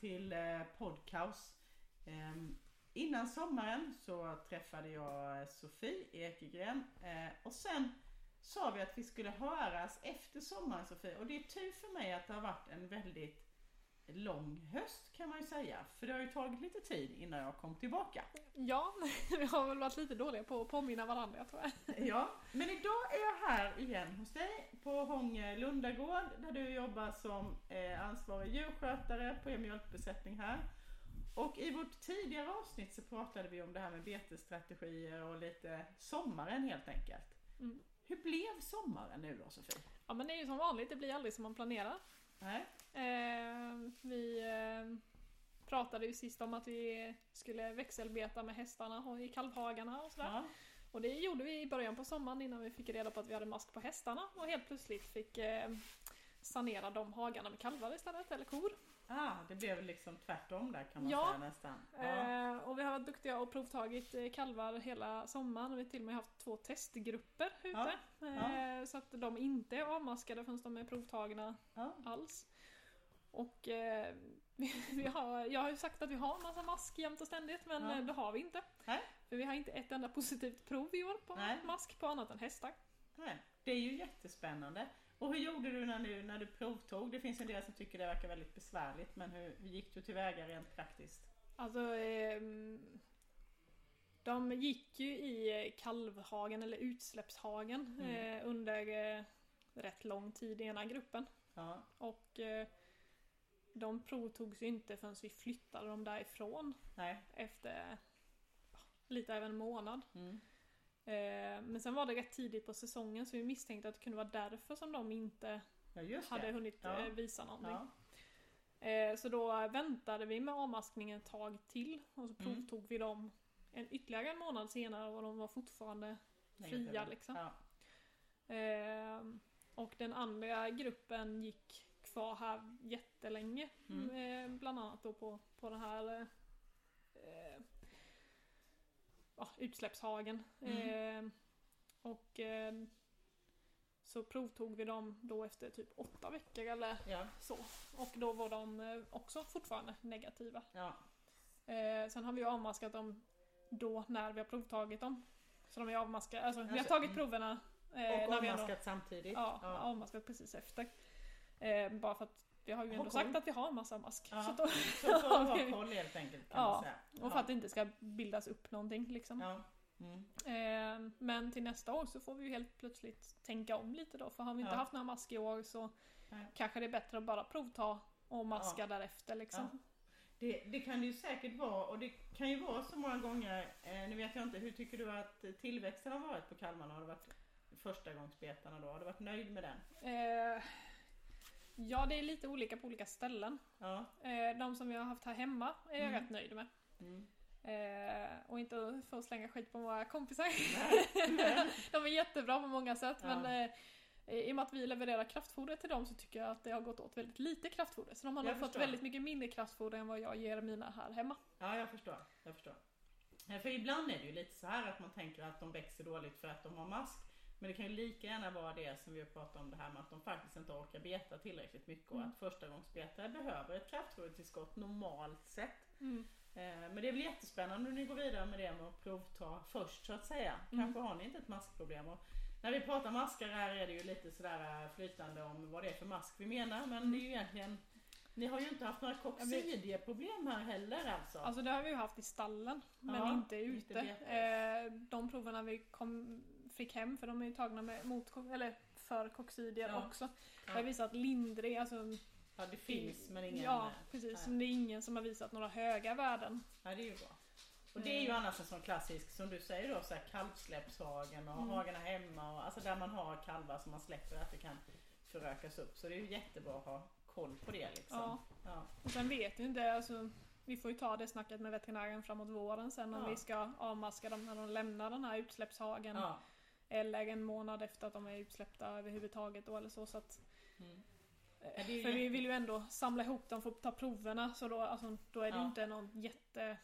till eh, Podcaus. Ehm, innan sommaren så träffade jag eh, Sofie Ekegren eh, och sen sa vi att vi skulle höras efter sommaren Sofie och det är tur för mig att det har varit en väldigt lång höst kan man ju säga. För det har ju tagit lite tid innan jag kom tillbaka. Ja, vi har väl varit lite dåliga på att påminna varandra tror jag. Ja, men idag är jag här igen hos dig på Hånge Lundagård där du jobbar som eh, ansvarig djurskötare på er mjölkbesättning här. Och i vårt tidigare avsnitt så pratade vi om det här med betesstrategier och lite sommaren helt enkelt. Mm. Hur blev sommaren nu då Sofie? Ja men det är ju som vanligt, det blir aldrig som man planerar. Nej? Eh, vi eh, pratade ju sist om att vi skulle växelbeta med hästarna i kalvhagarna och sådär. Ja. Och det gjorde vi i början på sommaren innan vi fick reda på att vi hade mask på hästarna och helt plötsligt fick eh, sanera de hagarna med kalvar istället, eller kor. Ah, det blev liksom tvärtom där kan man Ja. säga nästan. Ja. Eh, och vi har varit duktiga och provtagit kalvar hela sommaren och vi har till och med haft två testgrupper ute. Eh, så att de inte är avmaskade förrän de är provtagna Ja. alls. Och eh, vi, vi har, jag har ju sagt att vi har en massa mask jämt och ständigt men Ja. eh, det har vi inte. Nej. För vi har inte ett enda positivt prov i år på Nej. mask på annat än hästar. Nej, det är ju jättespännande. Och hur gjorde du när du, när du provtog? Det finns en del som tycker det verkar väldigt besvärligt men hur, hur gick du tillväga rent praktiskt? Alltså ehm, De gick ju i kalvhagen eller utsläppshagen Mm. eh, under eh, rätt lång tid i ena gruppen. Ja, Och eh, de provtogs ju inte förrän vi flyttade dem därifrån nej. efter lite över en månad. Mm. Eh, men sen var det rätt tidigt på säsongen så vi misstänkte att det kunde vara därför som de inte Ja, hade hunnit Ja. eh, visa någonting. Ja. Eh, så då väntade vi med avmaskningen ett tag till och så Mm. provtog vi dem en, ytterligare en månad senare och de var fortfarande fria liksom. Eh, och den andra gruppen gick kvar här jättelänge. Mm. Eh, bland annat då på, på den här eh, ja, utsläppshagen. Mm. Eh, och eh, så provtog vi dem då efter typ åtta veckor eller Ja. så. Och då var de eh, också fortfarande negativa. Ja. Eh, sen har vi avmaskat dem då när vi har provtagit dem. Så de är avmaskade, alltså, vi har Alltså, tagit mm. proverna eh, Och ändå, avmaskat samtidigt. ja, Ja. avmaskat precis efter. Eh, bara för att vi har ju ändå sagt att vi har en massa mask. Ja. Så då, Så för att ha koll helt enkelt kan Ja. man säga. och för att det inte ska bildas upp någonting liksom. Ja. Mm. Eh, men till nästa år så får vi ju helt plötsligt tänka om lite då. För har vi inte Ja. haft några mask i år så Nej. kanske det är bättre att bara provta och maska Ja. därefter liksom. Det, det kan det ju säkert vara och det kan ju vara så många gånger. Eh, nu vet jag inte, hur tycker du att tillväxten har varit på kalvarna? Har det varit första gångsbetarna då? Har du varit nöjd med den? Eh, ja, det är lite olika på olika ställen. Ja. Eh, de som vi har haft här hemma är jag Mm. rätt nöjd med. Mm. Eh, och inte för att slänga skit på våra kompisar. Nej. de är jättebra på många sätt Ja. men eh, i och med att vi levererar kraftfoder till dem så tycker jag att det har gått åt väldigt lite kraftfoder. Så de har nog fått väldigt mycket mindre kraftfoder än vad jag ger mina här hemma. Ja, jag förstår. Jag förstår. För ibland är det ju lite så här att man tänker att de växer dåligt för att de har mask. Men det kan ju lika gärna vara det som vi har pratat om det här med att de faktiskt inte orkar beta tillräckligt mycket och Mm. att förstagångsbetare behöver ett kraftfodertillskott normalt sett. Mm. Eh, Men det är väl jättespännande om ni går vidare med det med att provta först så att säga. Mm. Kanske har ni inte ett maskproblem. Och när vi pratar maskar här är det ju lite sådär eh, flytande om vad det är för mask vi menar. Men det är ju egentligen ni har ju inte haft några koksidieproblem här heller alltså. Alltså det har vi ju haft i stallen men Ja, inte inte ute. betes. eh, de proverna vi kom, fick hem, för de är ju tagna med, mot, eller för koxidier Ja. också, Ja. har visat lindrig, alltså ja, det finns men ingen... Ja, eh, precis. Men det är ingen som har visat några höga värden. Ja, det är ju bra. Och det är ju annars en sån klassisk, som du säger då, så här kalvsläppshagen och Mm. hagarna hemma och alltså där man har kalvar som man släpper att det kan förökas upp. Så det är ju jättebra att ha koll på det liksom. Ja. Ja. Och sen vet vi inte, alltså, vi får ju ta det snacket med veterinären framåt våren sen om Ja. vi ska avmaska dem när de lämnar den här utsläppshagen. Ja. Eller en månad efter att de är utsläppta överhuvudtaget då eller så. så att, Mm. eh, för vi vill ju ändå samla ihop dem för att ta proverna så då, alltså, då är det Ja. inte någon jätte...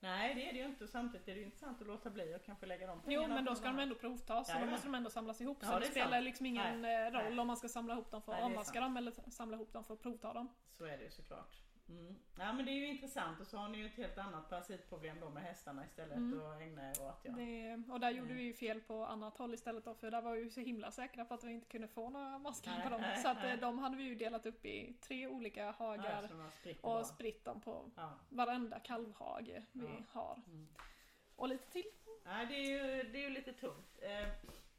Nej det är det ju inte. Samtidigt är det ju intressant att låta bli och kanske lägga de Jo pengarna men då ska de ändå provtas så då måste de ändå samlas ihop. Ja, så det spelar sant. liksom ingen Nej. eh, roll om man ska samla ihop dem för att avmaska dem eller samla ihop dem för att provta dem. Så är det ju såklart. Mm. Ja men det är ju intressant och så har ni ju ett helt annat parasitproblem då med hästarna istället mm. att ägna er åt. Ja. Det, och där gjorde mm. vi ju fel på annat håll istället då för där var vi ju så himla säkra på att vi inte kunde få några maskar på dem. Nej, så att nej. Eh, de hade vi ju delat upp i tre olika hagar ja, och spritt dem på ja. varenda kalvhage vi har. Mm. Och lite till. Nej det är ju, det är ju lite tungt. Eh,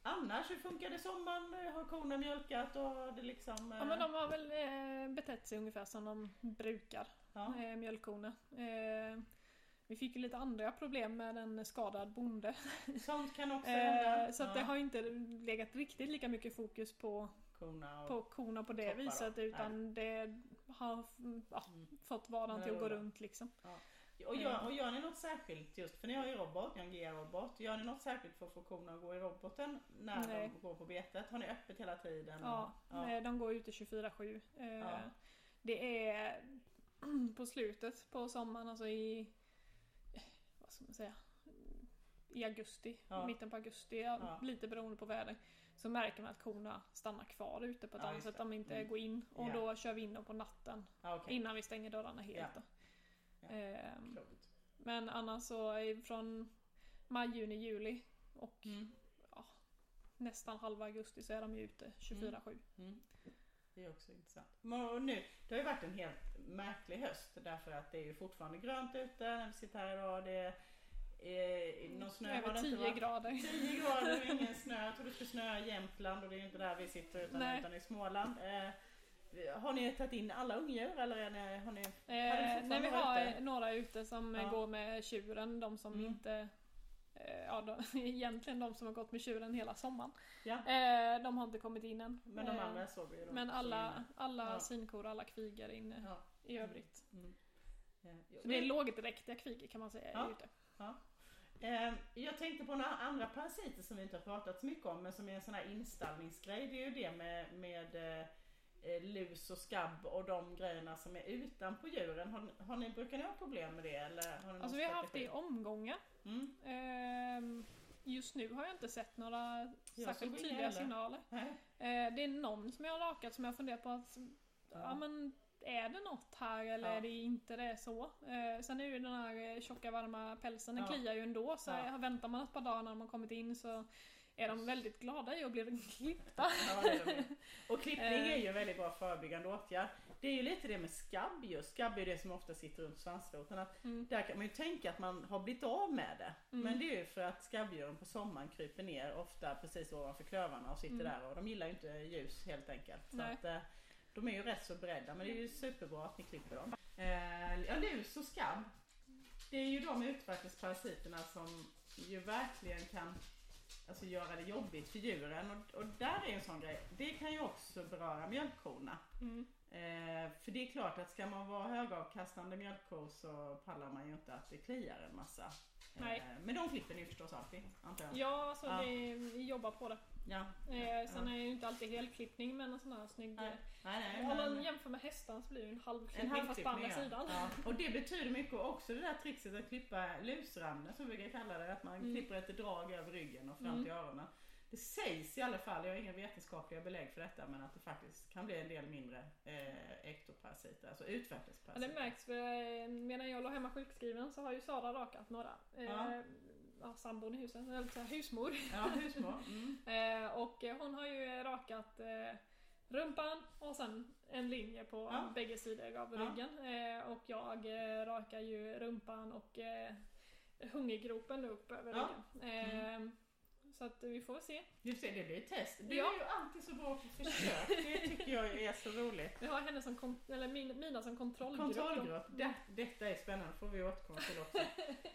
Annars, hur funkade sommaren? Har korna mjölkat och det liksom... Eh... Ja men de har väl eh, betett sig ungefär som de brukar, ja. eh, mjölkkorna. Eh, vi fick ju lite andra problem med en skadad bonde. Sånt kan också hända. Eh, så att det har inte legat riktigt lika mycket fokus på korna, och på, korna på det viset utan Nej. det har ja, mm. fått vardagen till att gå runt liksom. Ja. Och gör, och gör ni något särskilt just för ni har ju robot, ni har en GR-robot. Gör ni något särskilt för att få korna att gå i roboten när Nej. de går på betet? Har ni öppet hela tiden? Ja, ja. de går ute 24-7. Eh, ja. Det är på slutet på sommaren, alltså i vad ska man säga? I augusti, ja. mitten på augusti, ja. lite beroende på väder. Så märker man att korna stannar kvar ute på ett annat sätt. De inte mm. går in. Och då kör vi in dem på natten. Okay. Innan vi stänger dörrarna helt. Eh, men annars så från maj, juni, juli och mm. ja, nästan halva augusti så är de ju ute 24-7. Mm. Mm. Det är också intressant. Och nu, det har ju varit en helt märklig höst därför att det är ju fortfarande grönt ute när vi sitter här idag. Det är, någon snö Över har det 10 inte varit. grader. 10 grader, ingen snö. Jag trodde det skulle snöa i Jämtland och det är ju inte där vi sitter utan, utan i Småland. Eh, har ni tagit in alla ungdjur eller är ni, har ni? Eh, nej vi har ute? några ute som ja. går med tjuren. De som mm. inte eh, Ja, de, egentligen de som har gått med tjuren hela sommaren. Ja. Eh, de har inte kommit in än. Men de eh, andra såg vi ju Men alla, alla ja. svinkor, alla kviger inne ja. i övrigt. Mm. Mm. Så det är lågdräktiga kvigor kan man säga ja. ute. Ja. Eh, jag tänkte på några andra parasiter som vi inte har pratat så mycket om men som är en sån här installningsgrej. Det är ju det med, med eh, Eh, lus och skabb och de grejerna som är utanpå djuren. Har, har ni, brukar ni ha problem med det? Eller har ni alltså vi har haft det i omgångar. Mm. Ehm, just nu har jag inte sett några särskilt tydliga signaler. Nej. Eh, det är någon som jag har rakat som jag funderar på att ja. ja men är det något här eller ja. är det inte det så? Eh, sen är ju den här tjocka varma pälsen, den ja. kliar ju ändå så ja. väntar man ett par dagar när man kommit in så är de väldigt glada i att bli klippta. Ja, det är de. Och klippning är ju en väldigt bra förebyggande åtgärd. Det är ju lite det med skabb just. Skabb är det som ofta sitter runt svansroten. Att mm. Där kan man ju tänka att man har blivit av med det. Mm. Men det är ju för att skabbdjuren på sommaren kryper ner ofta precis ovanför klövarna och sitter mm. där och de gillar ju inte ljus helt enkelt. Så att, eh, de är ju rätt så beredda men det är ju superbra att ni klipper dem. Eh, ja, lus och skabb. Det är ju de utvattningsparasiterna som ju verkligen kan alltså göra det jobbigt för djuren. Och, och där är en sån grej. Det kan ju också beröra mjölkkorna. Mm. Eh, för det är klart att ska man vara högavkastande mjölkkor så pallar man ju inte att det kliar en massa. Nej. Eh, men de klipper ni förstås alltid, antar jag? Ja, alltså ja. Det, vi jobbar på det. Ja. Eh, sen ja. är det ju inte alltid helklippning men en sån här snygg... Nej. Nej, nej, om man jämför med hästan så blir det ju en halvklippning en fast på andra ja. sidan. Ja. Och det betyder mycket också det där trixet att klippa lusrammen som vi brukar kalla det. Att man mm. klipper ett drag över ryggen och fram mm. till öronen. Det sägs i alla fall, jag har inga vetenskapliga belägg för detta, men att det faktiskt kan bli en del mindre ektoparasiter, alltså utvecklingsparasiter. Ja, det märks, för eh, medan jag låg hemma sjukskriven så har ju Sara rakat några. Eh, ja. Ja, sambon i huset, eller så husmor. Ja, husmor. Mm. eh, och hon har ju rakat eh, rumpan och sen en linje på ja. bägge sidor av ryggen. Ja. Och jag rakar ju rumpan och hungergropen upp över ryggen. Mm. Så att vi får se. Just det, det blir ett test. Du ja. är ju alltid så bra på försök. Det tycker jag är så roligt. Vi har henne som, eller mina som kontrollgrupp. Kontrollgrupp. Det, detta är spännande, får vi återkomma till också.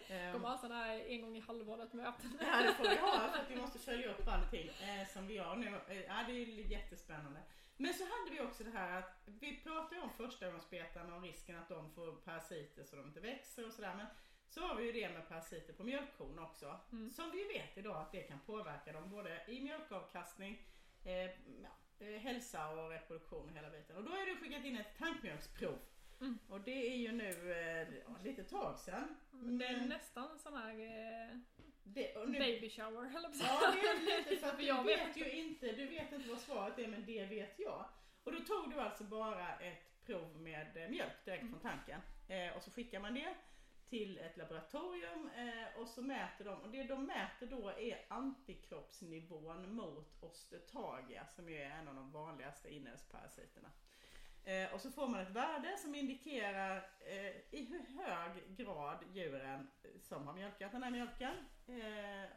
Kommer ha sådana här en gång i halvåret möten. ja det får vi ha för att vi måste följa upp allting eh, som vi gör nu. Eh, ja det är jättespännande. Men så hade vi också det här att vi pratade om förstagångsbetarna och risken att de får parasiter så de inte växer och sådär. Så har vi ju det med parasiter på mjölkkon också. Mm. Som vi vet idag att det kan påverka dem både i mjölkavkastning, eh, eh, hälsa och reproduktion och hela biten. Och då har du skickat in ett tankmjölksprov. Mm. Och det är ju nu eh, lite tag sedan. Mm, det är nästan sån här eh, det, nu, baby shower eller Ja det är lite för att du jag vet ju inte, du vet inte vad svaret är men det vet jag. Och då tog du alltså bara ett prov med eh, mjölk direkt från tanken. Eh, och så skickar man det till ett laboratorium eh, och så mäter de, och det de mäter då är antikroppsnivån mot osteotagia som ju är en av de vanligaste inälvsparasiterna. Eh, och så får man ett värde som indikerar eh, i hur hög grad djuren som har mjölkat den här mjölken eh,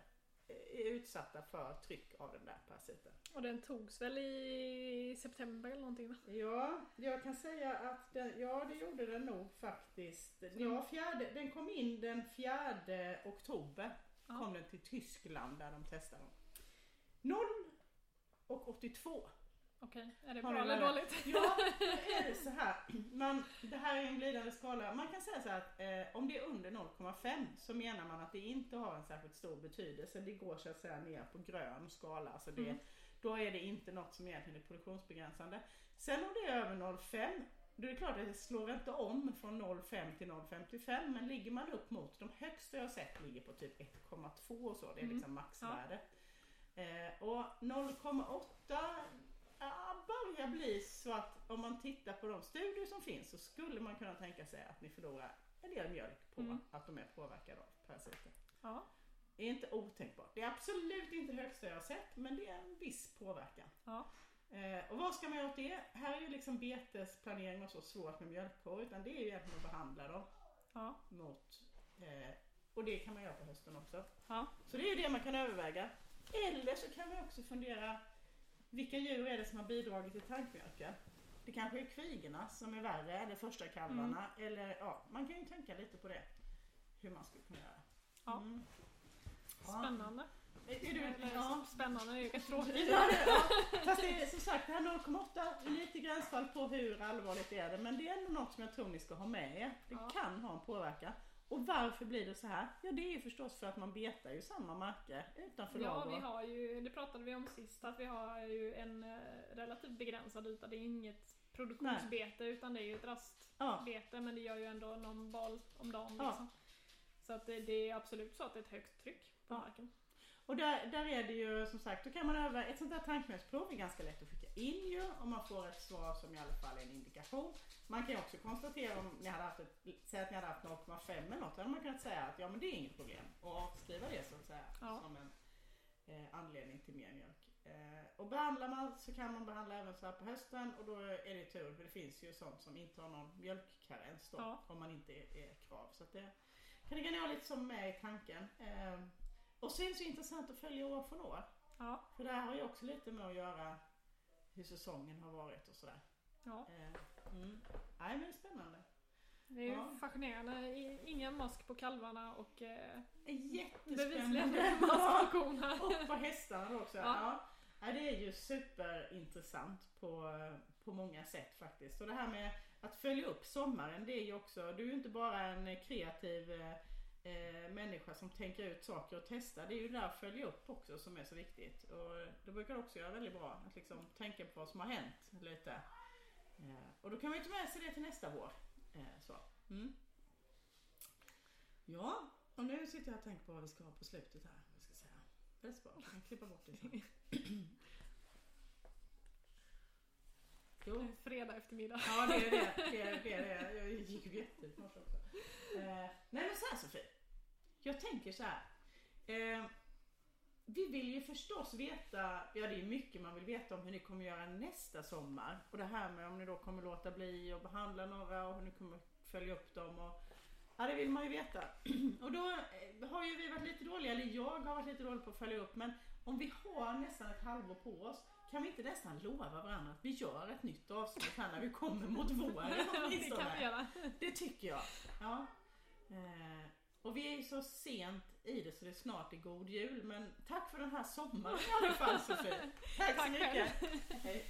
är utsatta för tryck av den där parasiten. Och den togs väl i september eller någonting va? Ja, jag kan säga att den, ja det gjorde den nog faktiskt. Ja, fjärde, den kom in den 4 oktober. Ja. Kom den till Tyskland där de testade dem. 0 och 82. Okej, är det bra eller dåligt? Ja, då är det så här. Man, det här är en glidande skala. Man kan säga så här att eh, om det är under 0,5 så menar man att det inte har en särskilt stor betydelse. Det går så att säga ner på grön skala. Alltså det, Mm. Då är det inte något som egentligen är produktionsbegränsande. Sen om det är över 0,5 då är det klart att det slår inte om från 0,5 till 0,55 men ligger man upp mot de högsta jag sett ligger på typ 1,2 och så. Det är Mm. liksom maxvärde. Eh, och 0,8 ja, börjar bli så att om man tittar på de studier som finns så skulle man kunna tänka sig att ni förlorar en del mjölk på Mm. att de är påverkade av parasiter. Ja, Det är inte otänkbart. Det är absolut inte högsta jag har sett men det är en viss påverkan. ja. Eh, och vad ska man göra åt det? Här är ju liksom betesplanering och så svårt med mjölkkor utan det är ju egentligen att behandla dem ja. mot eh, och det kan man göra på hösten också. ja. Så det är ju det man kan överväga. Eller så kan man också fundera vilka djur är det som har bidragit till tankmjölken? Det kanske är kvigorna som är värre, eller första kalvarna. Eller ja, man kan ju tänka lite på det. Hur man skulle kunna göra. Ja. Mm. Spännande. Är, är du, Eller, ja. Spännande är ju rätt tråkigt. Ja, det, ja. Fast det är som sagt det här 0,8 är lite gränsfall på hur allvarligt det är det. Men det är ändå något som jag tror ni ska ha med er. Det Ja. kan ha en påverkan. Och varför blir det så här? Ja det är ju förstås för att man betar ju samma marker utanför Ja, vi har ju, det pratade vi om sist, att vi har ju en eh, relativt begränsad yta. Det är inget produktionsbete utan det är ju ett rastbete Ja, men det gör ju ändå någon bal om dagen Ja. liksom. Så att det, det är absolut så att det är ett högt tryck på Ja. marken. och där, där är det ju som sagt, då kan man öva, ett sånt här tankmedelsprov är ganska lätt att skicka in ju om man får ett svar som i alla fall är en indikation. Man kan också konstatera om ni hade haft ett, säg att ni hade haft 0,5 eller något, då hade man kunnat säga att ja men det är inget problem och avskriva det så att säga Ja. som en eh, anledning till mer mjölk. Eh, och behandlar man så kan man behandla även så här på hösten och då är det tur för det finns ju sånt som inte har någon mjölkkarens då Ja. om man inte är, är krav. Så det kan ni ha lite som med i tanken. Eh, och sen så är det intressant att följa år från år. Ja, För det här har ju också lite med att göra hur säsongen har varit och sådär. ja. Eh, mm. Nej men det är spännande. Det är ju Ja. fascinerande. Ingen mask på kalvarna och eh, bevisligen mask på korna. Och på hästarna också. Ja. Ja. Ja, det är ju superintressant på, på många sätt faktiskt. Och det här med att följa upp sommaren, det är ju också, du är ju inte bara en kreativ eh, människa som tänker ut saker och testar. Det är ju det där att följa upp också som är så viktigt. Och det brukar också göra väldigt bra att liksom tänka på vad som har hänt lite. Eh, och då kan man ju ta med sig det till nästa vår. Eh, så. Mm. Ja, och nu sitter jag och tänker på vad vi ska ha på slutet här. Vad ska jag säga. Det är så bra, jag kan klippa bort det sen. Jo, Fredag eftermiddag. ja det är det. det, är, det, är det. Jag gick ju jättetidigt också. Eh, nej men så här Sofie. Jag tänker så här. Eh, vi vill ju förstås veta, ja det är mycket man vill veta om hur ni kommer göra nästa sommar. Och det här med om ni då kommer låta bli att behandla några och hur ni kommer följa upp dem. Och, ja det vill man ju veta. Och då eh, har ju vi varit lite dåliga, eller jag har varit lite dålig på att följa upp. Men om vi har nästan ett halvår på oss kan vi inte nästan lova varandra att vi gör ett nytt avsnitt här när vi kommer mot våren det kan vi göra. Det tycker jag. Ja. Eh, och vi är ju så sent i det så det är snart är god jul. Men tack för den här sommaren i alla fall Sofie. Tack så mycket. Hej.